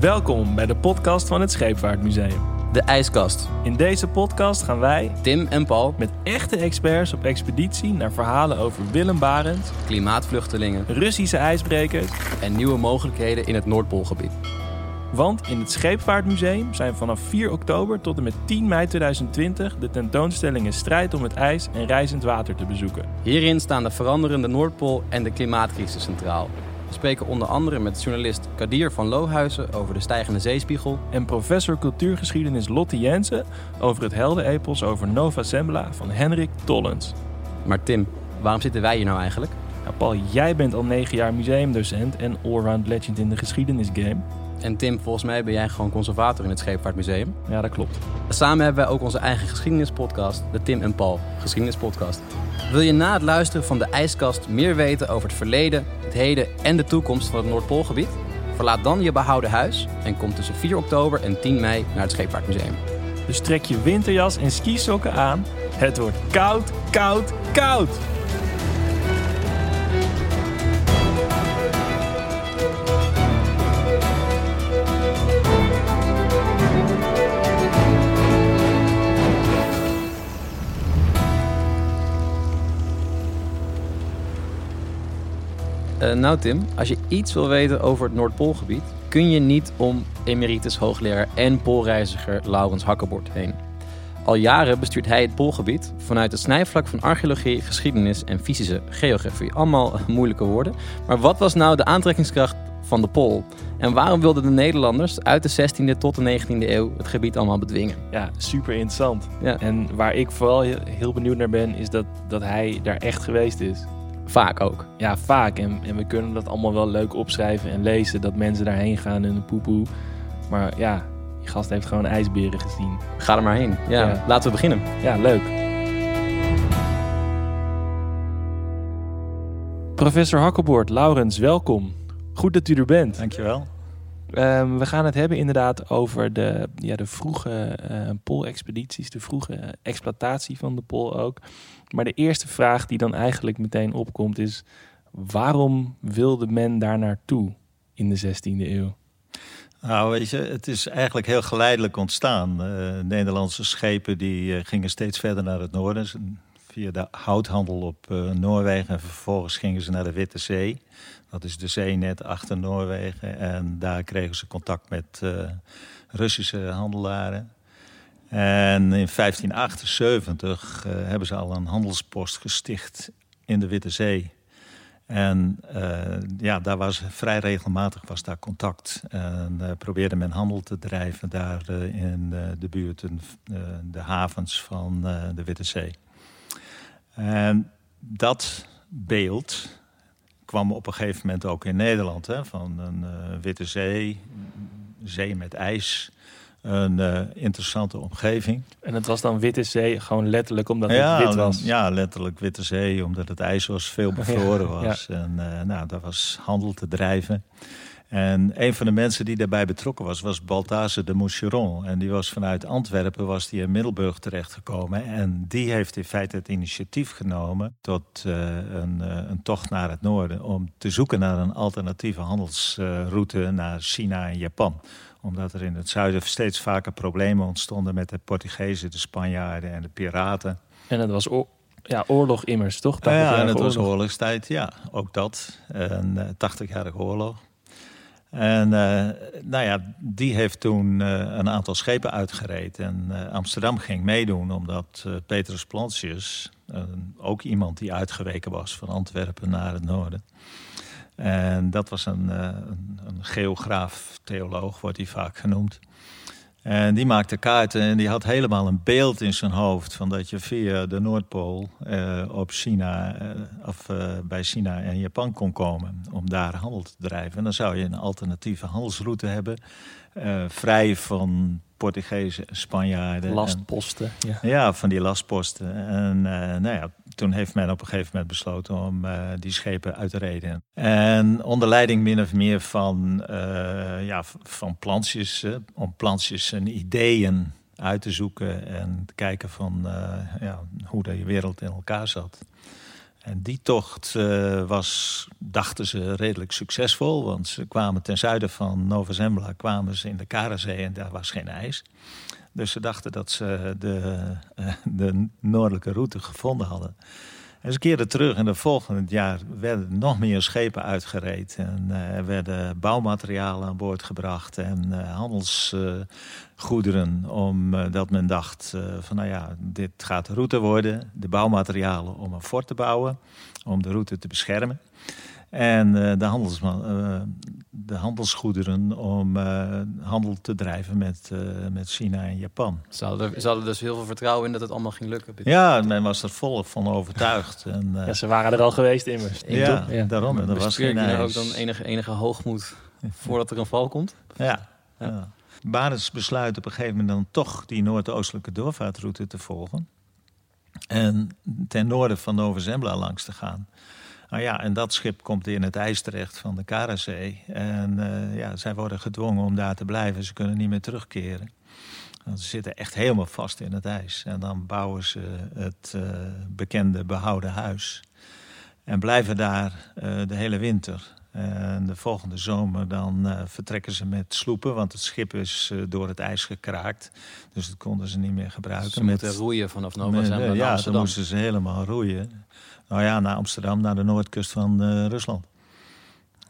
Welkom bij de podcast van het Scheepvaartmuseum. De IJskast. In deze podcast gaan wij Tim en Paul, met echte experts op expeditie naar verhalen over Willem Barents, klimaatvluchtelingen Russische ijsbrekers. en nieuwe mogelijkheden in het Noordpoolgebied. Want in het Scheepvaartmuseum zijn vanaf 4 oktober tot en met 10 mei 2020 de tentoonstellingen Strijd om het ijs en Reizend Water te bezoeken. Hierin staan de veranderende Noordpool en de klimaatcrisis centraal. We spreken onder andere met journalist Kadir van Lohuizen over de stijgende zeespiegel. En professor cultuurgeschiedenis Lotte Jensen over het heldenepos over Nova Zembla van Henrik Tollens. Maar Tim, waarom zitten wij hier nou eigenlijk? Nou, Paul, jij bent al 9 jaar museumdocent en allround legend in de geschiedenisgame. En Tim, volgens mij ben jij gewoon conservator in het Scheepvaartmuseum. Ja, dat klopt. Samen hebben wij ook onze eigen geschiedenispodcast, de Tim en Paul Geschiedenispodcast. Wil je na het luisteren van de IJskast meer weten over het verleden, het heden en de toekomst van het Noordpoolgebied? Verlaat dan je behouden huis en kom tussen 4 oktober en 10 mei naar het Scheepvaartmuseum. Dus trek je winterjas en skisokken aan. Het wordt koud, koud, koud! Eh, nou Tim, als je iets wil weten over het Noordpoolgebied, kun je niet om emeritus hoogleraar en poolreiziger Laurens Hakkebord heen. Al jaren bestuurt hij het Poolgebied vanuit het snijvlak van archeologie, geschiedenis en fysische geografie. Allemaal moeilijke woorden. Maar wat was nou de aantrekkingskracht van de Pool? En waarom wilden de Nederlanders uit de 16e tot de 19e eeuw het gebied allemaal bedwingen? Ja, super interessant. Ja. En waar ik vooral he- heel benieuwd naar ben, is dat, dat hij daar echt geweest is. Vaak ook. Ja, vaak. En, en we kunnen dat allemaal wel leuk opschrijven en lezen, dat mensen daarheen gaan in een poepoe. Maar ja, die gast heeft gewoon ijsberen gezien. Ga er maar heen. Ja, Ja. laten we beginnen. Ja, leuk. Professor Hakkeboord, Laurens, welkom. Goed dat u er bent. Dankjewel. Ehm, we gaan het hebben inderdaad over de, ja, de vroege eh poolexpedities, de vroege exploitatie van de pool ook. Maar de eerste vraag die dan eigenlijk meteen opkomt is... waarom wilde men daar naartoe in de 16e eeuw? Nou, weet je, het is eigenlijk heel geleidelijk ontstaan. Eh, Nederlandse schepen die eh, gingen steeds verder naar het noorden. Via de houthandel op eh, Noorwegen. En vervolgens gingen ze naar de Witte Zee. Dat is de zee net achter Noorwegen. En daar kregen ze contact met eh, Russische handelaren. En in 1578 eh, hebben ze al een handelspost gesticht in de Witte Zee. En ja, daar was vrij regelmatig was daar contact. En probeerde men handel te drijven daar in de buurten, eh, de havens van de Witte Zee. En dat beeld kwam op een gegeven moment ook in Nederland. Hè, van een eh, Witte Zee, zee met ijs. Een eh, interessante omgeving. En het was dan Witte Zee, gewoon letterlijk omdat Ja, het wit was. ja, letterlijk Witte Zee, omdat het ijs was veel bevroren Ja, was. En eh, nou, daar was handel te drijven. En een van de mensen die daarbij betrokken was, was Balthazar de Moucheron. En die was vanuit Antwerpen was die in Middelburg terechtgekomen. En die heeft in feite het initiatief genomen tot eh, een, eh, een tocht naar het noorden... om te zoeken naar een alternatieve handelsroute naar China en Japan omdat er in het zuiden steeds vaker problemen ontstonden met de Portugezen, de Spanjaarden en de piraten. En het was oor- ja, oorlog immers, toch? Ja, en 80-jarige het was oorlog. oorlogstijd, ja, ook dat. Een eh, 80-jarige oorlog. En eh, nou ja, die heeft toen eh, een aantal schepen uitgereed. En eh, Amsterdam ging meedoen omdat Petrus Plantius, ook iemand die uitgeweken was van Antwerpen naar het noorden. En dat was een, een, een geograaf, theoloog wordt hij vaak genoemd. En die maakte kaarten en die had helemaal een beeld in zijn hoofd van dat je via de Noordpool eh, op China, eh, of eh, bij China en Japan kon komen om daar handel te drijven. En dan zou je een alternatieve handelsroute hebben, vrij van Portugezen, Spanjaarden. en- Lastposten. Ja. ja, van die lastposten. En nou ja, toen heeft men op een gegeven moment besloten om eh, die schepen uit te reden. En onder leiding min of meer van, eh, ja, van plantjes, eh, om plantjes en ideeën uit te zoeken en te kijken van ja, hoe de wereld in elkaar zat. En die tocht uh, was, dachten ze, redelijk succesvol. Want ze kwamen ten zuiden van Nova Zembla kwamen ze in de Karazee en daar was geen ijs. Dus ze dachten dat ze de, uh, de noordelijke route gevonden hadden. En ze keerden terug en het volgende jaar werden nog meer schepen uitgereed. En uh, er werden bouwmaterialen aan boord gebracht en uh, handelsgoederen. Omdat men dacht van nou ja, dit gaat de route worden. De bouwmaterialen om een fort te bouwen, om de route te beschermen. En uh, de, handelsman, uh, de handelsgoederen om uh, handel te drijven met, met China en Japan. Ze hadden, ze hadden, dus heel veel vertrouwen in dat het allemaal ging lukken. Ja, men was er volop van overtuigd. en, ja, ze waren er al geweest immers. Ja, ja, daarom. Er was geen je ook dan enige, enige hoogmoed voordat er een val komt? Ja. ja. ja. Barens besluit op een gegeven moment dan toch die noordoostelijke doorvaartroute te volgen. En ten noorden van Nova Zembla langs te gaan. Nou ja, en dat schip komt in het ijs terecht van de Karazee. En uh, ja, zij worden gedwongen om daar te blijven. Ze kunnen niet meer terugkeren. Ze zitten echt helemaal vast in het ijs. En dan bouwen ze het uh, bekende behouden huis. En blijven daar uh, de hele winter. En de volgende zomer dan uh, vertrekken ze met sloepen, want het schip is uh, door het ijs gekraakt. Dus dat konden ze niet meer gebruiken. Ze moeten roeien vanaf Nova Zembla naar Ja, Amsterdam. dan moesten ze helemaal roeien. Nou ja, naar Amsterdam, naar de noordkust van uh, Rusland.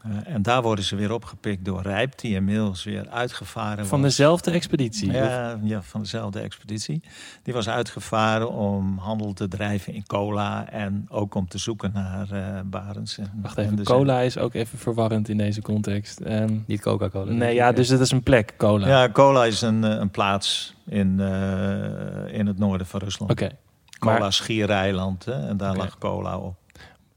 Uh, en daar worden ze weer opgepikt door Rijp, die inmiddels weer uitgevaren Van was. dezelfde expeditie? Ja, ja, van dezelfde expeditie. Die was uitgevaren om handel te drijven in cola en ook om te zoeken naar uh, Barents. En, Wacht even, en cola is ook even verwarrend in deze context. Um, Niet Coca-Cola. Nee, ja, dus het is een plek, cola. Ja, cola is een, een plaats in, in het noorden van Rusland. Oké. Okay. Cola maar, Schiereiland, hè, en daar okay. lag cola op.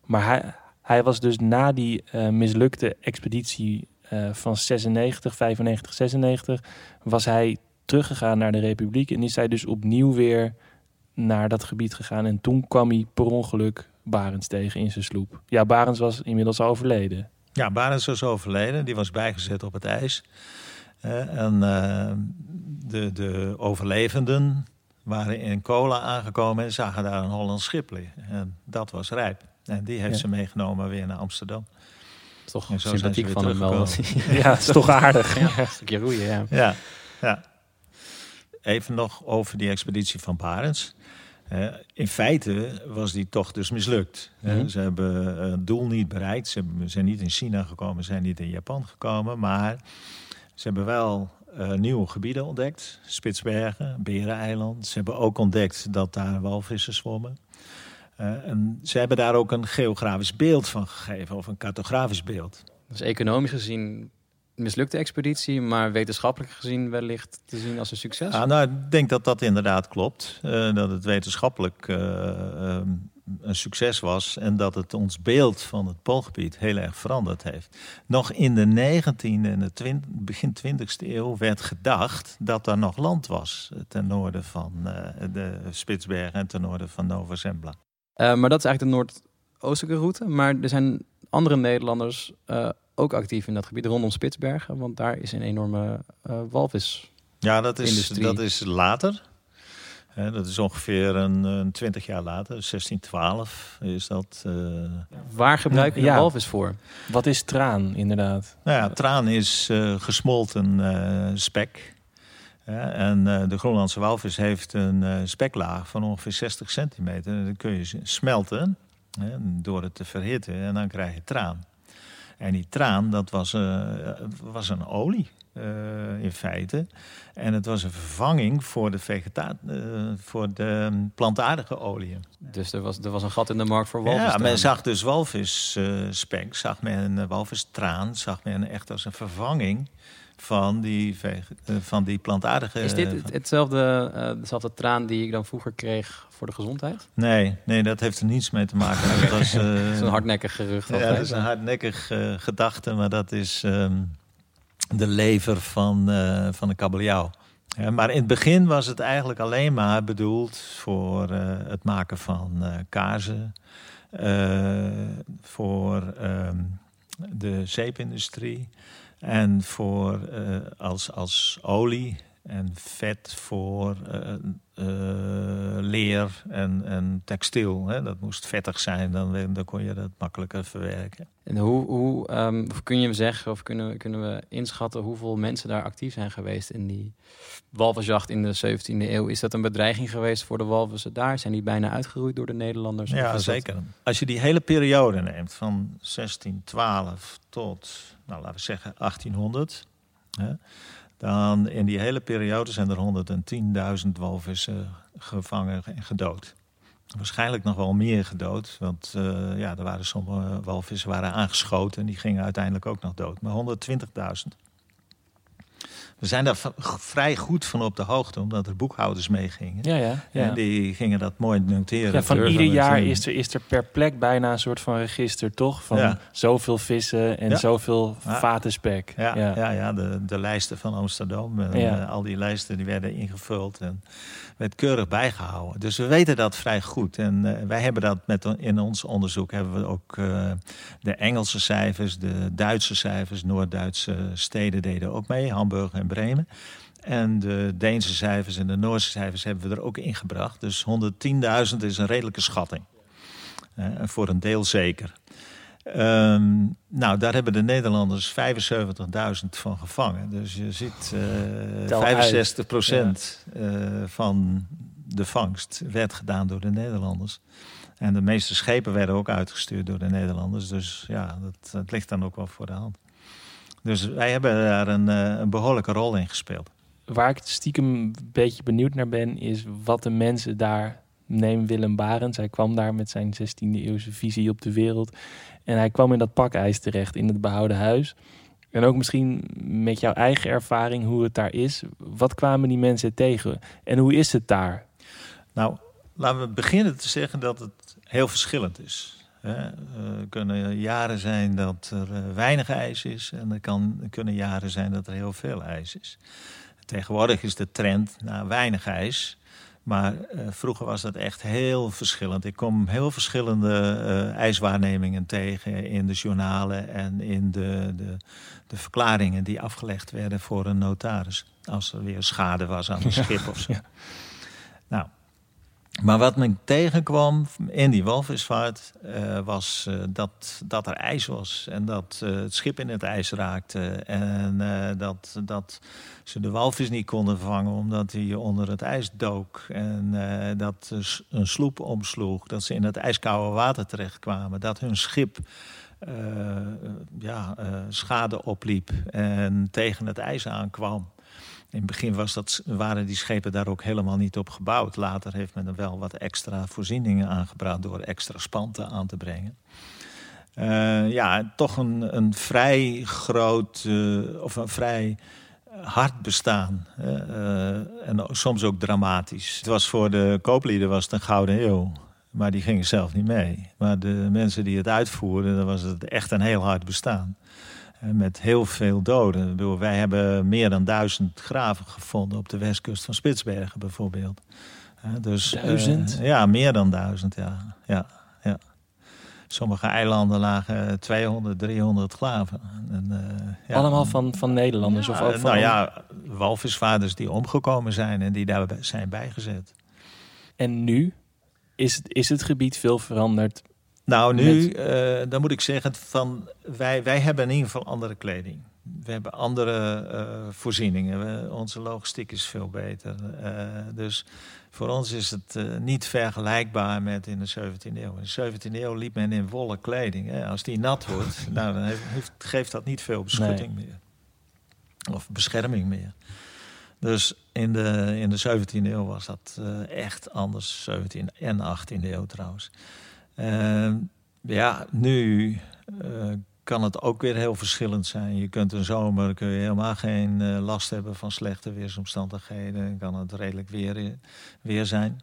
Maar hij, hij was dus na die uh, mislukte expeditie uh, van 96, 95, 96... was hij teruggegaan naar de Republiek... en is hij dus opnieuw weer naar dat gebied gegaan. En toen kwam hij per ongeluk Barends tegen in zijn sloep. Ja, Barends was inmiddels overleden. Ja, Barends was overleden. Die was bijgezet op het ijs. Uh, en de, de overlevenden waren in Cola aangekomen en zagen daar een Hollands schip liggen. En dat was Rijp. En die heeft ja. ze meegenomen weer naar Amsterdam. Toch en zo sympathiek van hem wel. ja, het is toch aardig. ja, een stukje roeien, ja. ja. ja. Even nog over die expeditie van Barents. Uh, in feite was die toch dus mislukt. Mm -hmm. uh, ze hebben het doel niet bereikt. Ze zijn niet in China gekomen, zijn niet in Japan gekomen. Maar ze hebben wel uh, nieuwe gebieden ontdekt. Spitsbergen, Bereneiland. Ze hebben ook ontdekt dat daar walvissen zwommen. Uh, en ze hebben daar ook een geografisch beeld van gegeven, of een cartografisch beeld. Dus economisch gezien een mislukte expeditie, maar wetenschappelijk gezien wellicht te zien als een succes? Ah, nou, ik denk dat dat inderdaad klopt. Uh, dat het wetenschappelijk uh, um, een succes was en dat het ons beeld van het Poolgebied heel erg veranderd heeft. Nog in de 19e en de 20, begin 20e eeuw werd gedacht dat er nog land was ten noorden van de Spitsbergen en ten noorden van Nova Zembla. Uh, maar dat is eigenlijk de noordoostelijke route. Maar er zijn andere Nederlanders uh, ook actief in dat gebied rondom Spitsbergen. Want daar is een enorme uh, walvis. Ja, dat is, dat is later. He, dat is ongeveer een, een 20 jaar later, 1612 is dat. Waar gebruik je ja. walvis voor? Wat is traan, inderdaad? Nou ja, traan is gesmolten spek. Ja, en uh, de Groenlandse walvis heeft een uh, speklaag van ongeveer 60 centimeter. En dan kun je smelten hè, door het te verhitten en dan krijg je traan. En die traan, dat was, uh, was een olie in feite. En het was een vervanging voor de, vegeta voor de plantaardige oliën. Dus er was, er was een gat in de markt voor walvis. Ja, men zag dus walvisspek, zag men walvistraan, zag men echt als een vervanging van die, van die plantaardige... Is dit hetzelfde, uh, dezelfde traan die ik dan vroeger kreeg voor de gezondheid? Nee, nee dat heeft er niets mee te maken. dat was, uh, is een hardnekkig gerucht. Ja, dat is een hardnekkig uh, gedachte, maar dat is um, de lever van, van de kabeljauw. Ja, maar in het begin was het eigenlijk alleen maar bedoeld voor het maken van kaarsen, voor um, de zeepindustrie... En voor, uh, als, als olie En vet voor uh, uh, leer en, en textiel. Hè? Dat moest vettig zijn, dan, dan kon je dat makkelijker verwerken. En hoe, hoe um, kun je zeggen, of kunnen, we, kunnen we inschatten hoeveel mensen daar actief zijn geweest in die walvisjacht in de 17e eeuw? Is dat een bedreiging geweest voor de walvissen daar? Zijn die bijna uitgeroeid door de Nederlanders? Ja, zeker. Als je die hele periode neemt, van 1612 tot, nou, laten we zeggen, 1800... Hè, dan in die hele periode zijn er 110.000 walvissen gevangen en gedood. Waarschijnlijk nog wel meer gedood, want uh, ja, er waren sommige walvissen waren aangeschoten en die gingen uiteindelijk ook nog dood. Maar 120.000. We zijn daar vrij goed van op de hoogte, omdat er boekhouders meegingen. Ja, ja, ja. En die gingen dat mooi noteren. Ja, van ieder jaar is er, is er per plek bijna een soort van register, toch? Van zoveel vissen en zoveel vaten spek. Ja, ja. ja, de, de lijsten van Amsterdam. En, uh, al die lijsten die werden ingevuld en werd keurig bijgehouden. Dus we weten dat vrij goed. En uh, wij hebben dat met, in ons onderzoek hebben we ook uh, de Engelse cijfers, de Duitse cijfers, Noord-Duitse steden deden ook mee, Hamburg en Bremen. En de Deense cijfers en de Noorse cijfers hebben we er ook ingebracht. Dus 110.000 is een redelijke schatting. Uh, voor een deel zeker. Um, nou, daar hebben de Nederlanders 75.000 van gevangen. Dus je ziet, uh, 65 procent ja. uh, van de vangst werd gedaan door de Nederlanders. En de meeste schepen werden ook uitgestuurd door de Nederlanders. Dus ja, dat, dat ligt dan ook wel voor de hand. Dus wij hebben daar een, uh, een behoorlijke rol in gespeeld. Waar ik stiekem een beetje benieuwd naar ben, is wat de mensen daar neem Willem Barend. Hij kwam daar met zijn 16e eeuwse visie op de wereld. En hij kwam in dat pakijs terecht in het behouden huis. En ook misschien met jouw eigen ervaring hoe het daar is. Wat kwamen die mensen tegen en hoe is het daar? Nou, laten we beginnen te zeggen dat het heel verschillend is. Er kunnen jaren zijn dat er eh, weinig ijs is en er kan, kunnen jaren zijn dat er heel veel ijs is. Tegenwoordig is de trend naar weinig ijs. Maar uh, vroeger was dat echt heel verschillend. Ik kom heel verschillende uh, ijswaarnemingen tegen in de journalen en in de, de, de, verklaringen die afgelegd werden voor een notaris. Als er weer schade was aan een schip of zo. Ja. Nou, maar wat me tegenkwam in die walvisvaart uh, was uh, dat, dat er ijs was. En dat uh, het schip in het ijs raakte. En dat, dat ze de walvis niet konden vangen omdat hij onder het ijs dook. En dat een sloep omsloeg. Dat ze in het ijskoude water terechtkwamen. Dat hun schip ja, schade opliep en tegen het ijs aankwam. In het begin was dat, waren die schepen daar ook helemaal niet op gebouwd. Later heeft men er wel wat extra voorzieningen aangebracht door extra spanten aan te brengen. Uh, ja, toch een, een vrij groot uh, of een vrij hard bestaan. Uh, en soms ook dramatisch. Het was voor de kooplieden was het een gouden eeuw. Maar die gingen zelf niet mee. Maar de mensen die het uitvoerden, dan was het echt een heel hard bestaan met heel veel doden. wij hebben meer dan duizend graven gevonden op de westkust van Spitsbergen bijvoorbeeld. dus, duizend? Uh, ja, meer dan duizend, ja. ja, ja. Sommige eilanden lagen 200, 300 graven. En, uh, ja. Allemaal van, van Nederlanders? Ja, of ook van... Nou ja, walvisvaders die omgekomen zijn en die daar zijn bijgezet. En nu? Is, is het gebied veel veranderd nou, nu, uh, dan moet ik zeggen, van, wij, wij hebben in ieder geval andere kleding. We hebben andere uh, voorzieningen. We, onze logistiek is veel beter. Uh, dus voor ons is het niet vergelijkbaar met in de 17e eeuw. In de 17e eeuw liep men in wollen kleding. Hè. Als die nat wordt, nou, dan heeft, geeft dat niet veel beschutting nee. meer. Of bescherming meer. Dus in de, in de 17e eeuw was dat echt anders. 17e en 18e eeuw trouwens. Uh, ja, nu uh, kan het ook weer heel verschillend zijn. Je kunt een zomer kun je helemaal geen uh, last hebben van slechte weersomstandigheden. Kan het redelijk weer, weer zijn.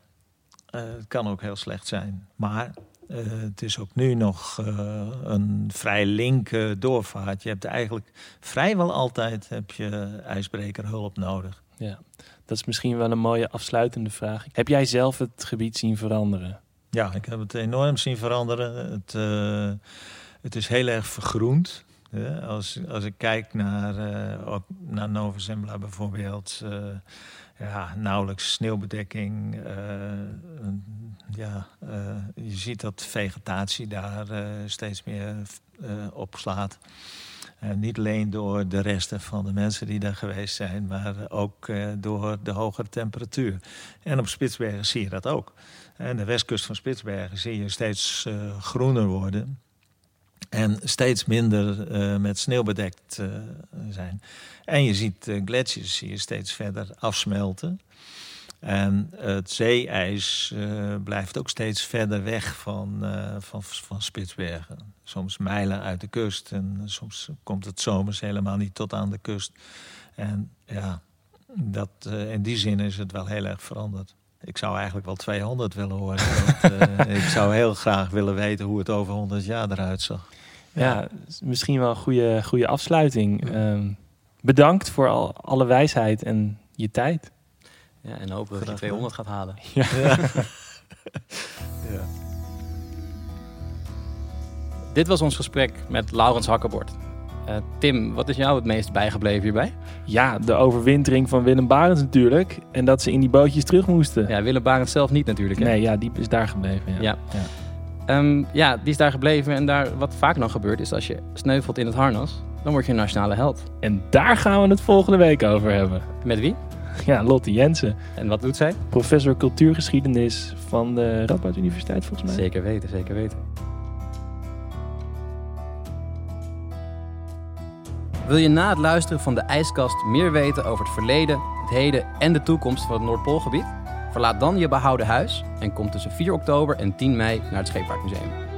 Eh, het kan ook heel slecht zijn. Maar het is ook nu nog een vrij linke doorvaart. Je hebt eigenlijk vrijwel altijd heb je ijsbrekerhulp nodig. Ja, dat is misschien wel een mooie afsluitende vraag. Heb jij zelf het gebied zien veranderen? Ja, ik heb het enorm zien veranderen. Het, uh, het is heel erg vergroend. Als, als ik kijk naar, uh, ook naar Nova Zembla bijvoorbeeld, uh, ja, nauwelijks sneeuwbedekking. Ja, je ziet dat vegetatie daar steeds meer opslaat. En niet alleen door de resten van de mensen die daar geweest zijn, maar ook door de hogere temperatuur. En op Spitsbergen zie je dat ook. En de westkust van Spitsbergen zie je steeds groener worden. En steeds minder uh, met sneeuw bedekt uh, zijn. En je ziet gletsjers zie je steeds verder afsmelten. En het zeeijs blijft ook steeds verder weg van, van, van Spitsbergen. Soms mijlen uit de kust. En soms komt het zomers helemaal niet tot aan de kust. En ja, dat, in die zin is het wel heel erg veranderd. Ik zou eigenlijk wel 200 willen horen. Want, ik zou heel graag willen weten hoe het over 100 jaar eruit zag. Ja, misschien wel een goede, goede afsluiting. Um, bedankt voor al, alle wijsheid en je tijd. Ja, en hopen dat je 200 gaat halen. Ja. ja. ja. Dit was ons gesprek met Laurens Hakkerbord. Uh, Tim, wat is jou het meest bijgebleven hierbij? Ja, de overwintering van Willem Barends natuurlijk. En dat ze in die bootjes terug moesten. Ja, Willem Barends zelf niet natuurlijk. Hè? Nee, ja, die is daar gebleven. ja. ja. Um, ja, die is daar gebleven. En daar, wat vaak nog gebeurt, is als je sneuvelt in het harnas, dan word je een nationale held. En daar gaan we het volgende week over hebben. Met wie? Ja, Lotte Jensen. En wat doet zij? Professor cultuurgeschiedenis van de Radboud Universiteit, volgens mij. Zeker weten, zeker weten. Wil je na het luisteren van de ijskast meer weten over het verleden, het heden en de toekomst van het Noordpoolgebied? Verlaat dan je behouden huis en kom tussen 4 oktober en 10 mei naar het Scheepvaartmuseum.